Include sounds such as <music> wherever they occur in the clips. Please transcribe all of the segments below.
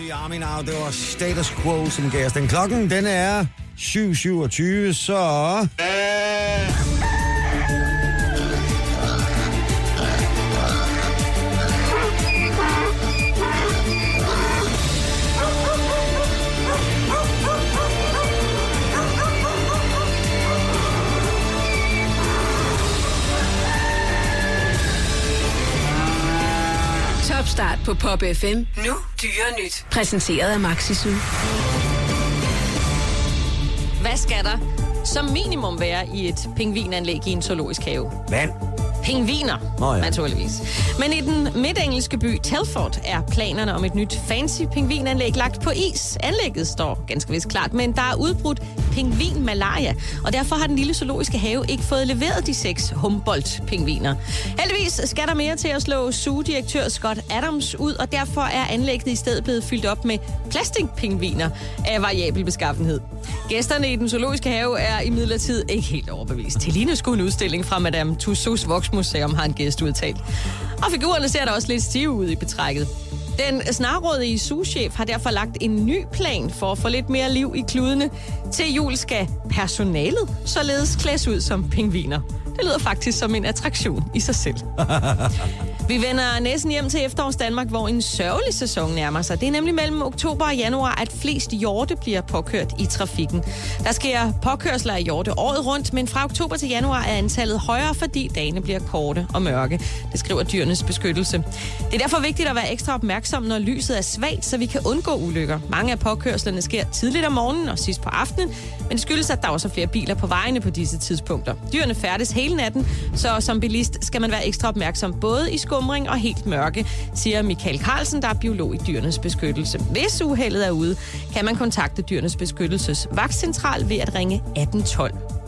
The Army Now, det var Status Quo, som gav os den. Klokken, den er 7.27, så... Topstart på Pop FM. Nu dyre nyt. Præsenteret af Maxisu. Hvad skal der som minimum være i et pingvinanlæg i en zoologisk have? Vand. Pingviner, Nå ja. naturligvis. Men i den midtengelske by Telford er planerne om et nyt fancy pingvinanlæg lagt på is. Anlægget står ganske vist klart, men der er udbrudt pingvin-malaria, og derfor har den lille zoologiske have ikke fået leveret de seks Humboldt-pingviner. Heldigvis skal der mere til at slå sugedirektør Scott Adams ud, og derfor er anlægget i stedet blevet fyldt op med plastikpingviner af variabel beskaffenhed. Gæsterne i den zoologiske have er i ikke helt overbevist. Til lignende skulle en udstilling fra Madame Tussauds Voksmuseum har en gæst udtalt. Og figurerne ser da også lidt stive ud i betrækket. Den snarrådige souschef har derfor lagt en ny plan for at få lidt mere liv i kludene. Til jul skal personalet således klædes ud som pingviner. Det lyder faktisk som en attraktion i sig selv. <laughs> Vi vender næsten hjem til efterårs Danmark, hvor en sørgelig sæson nærmer sig. Det er nemlig mellem oktober og januar, at flest hjorte bliver påkørt i trafikken. Der sker påkørsler af hjorte året rundt, men fra oktober til januar er antallet højere, fordi dagene bliver korte og mørke. Det skriver dyrenes beskyttelse. Det er derfor vigtigt at være ekstra opmærksom, når lyset er svagt, så vi kan undgå ulykker. Mange af påkørslerne sker tidligt om morgenen og sidst på aftenen, men det skyldes, at der også er flere biler på vejene på disse tidspunkter. Dyrene færdes hele natten, så som bilist skal man være ekstra opmærksom både i skumring og helt mørke, siger Michael Carlsen, der er biolog i dyrenes beskyttelse. Hvis uheldet er ude, kan man kontakte dyrenes beskyttelses vagtcentral ved at ringe 1812.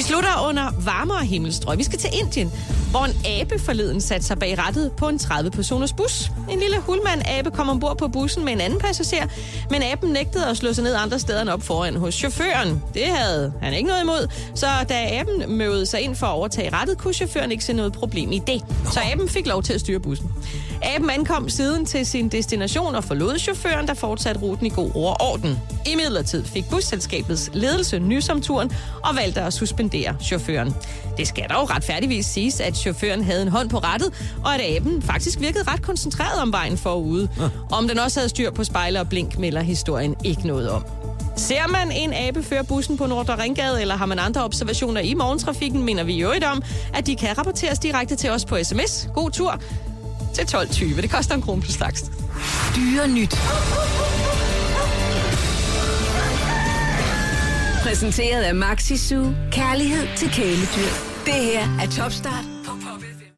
Vi slutter under varmere himmelstrøg. Vi skal til Indien, hvor en abe forleden satte sig bag rattet på en 30-personers bus. En lille hulmand-abe kom ombord på bussen med en anden passager, men aben nægtede at slå sig ned andre steder end op foran hos chaufføren. Det havde han ikke noget imod, så da aben mødede sig ind for at overtage rattet, kunne chaufføren ikke se noget problem i det. Så aben fik lov til at styre bussen. Aben ankom siden til sin destination og forlod chaufføren, der fortsatte ruten i god ro I midlertid fik busselskabets ledelse nys om turen og valgte at suspendere chaufføren. Det skal dog retfærdigvis siges, at chaufføren havde en hånd på rattet, og at aben faktisk virkede ret koncentreret om vejen forude. Om den også havde styr på spejle og blink, melder historien ikke noget om. Ser man en abe føre bussen på Nordre Ringgade, eller har man andre observationer i morgentrafikken, mener vi jo om, at de kan rapporteres direkte til os på sms. God tur til 12.20. Det koster en krone på slags. Dyre nyt. Præsenteret af Maxisu. Kærlighed til kæledyr. Det her er Topstart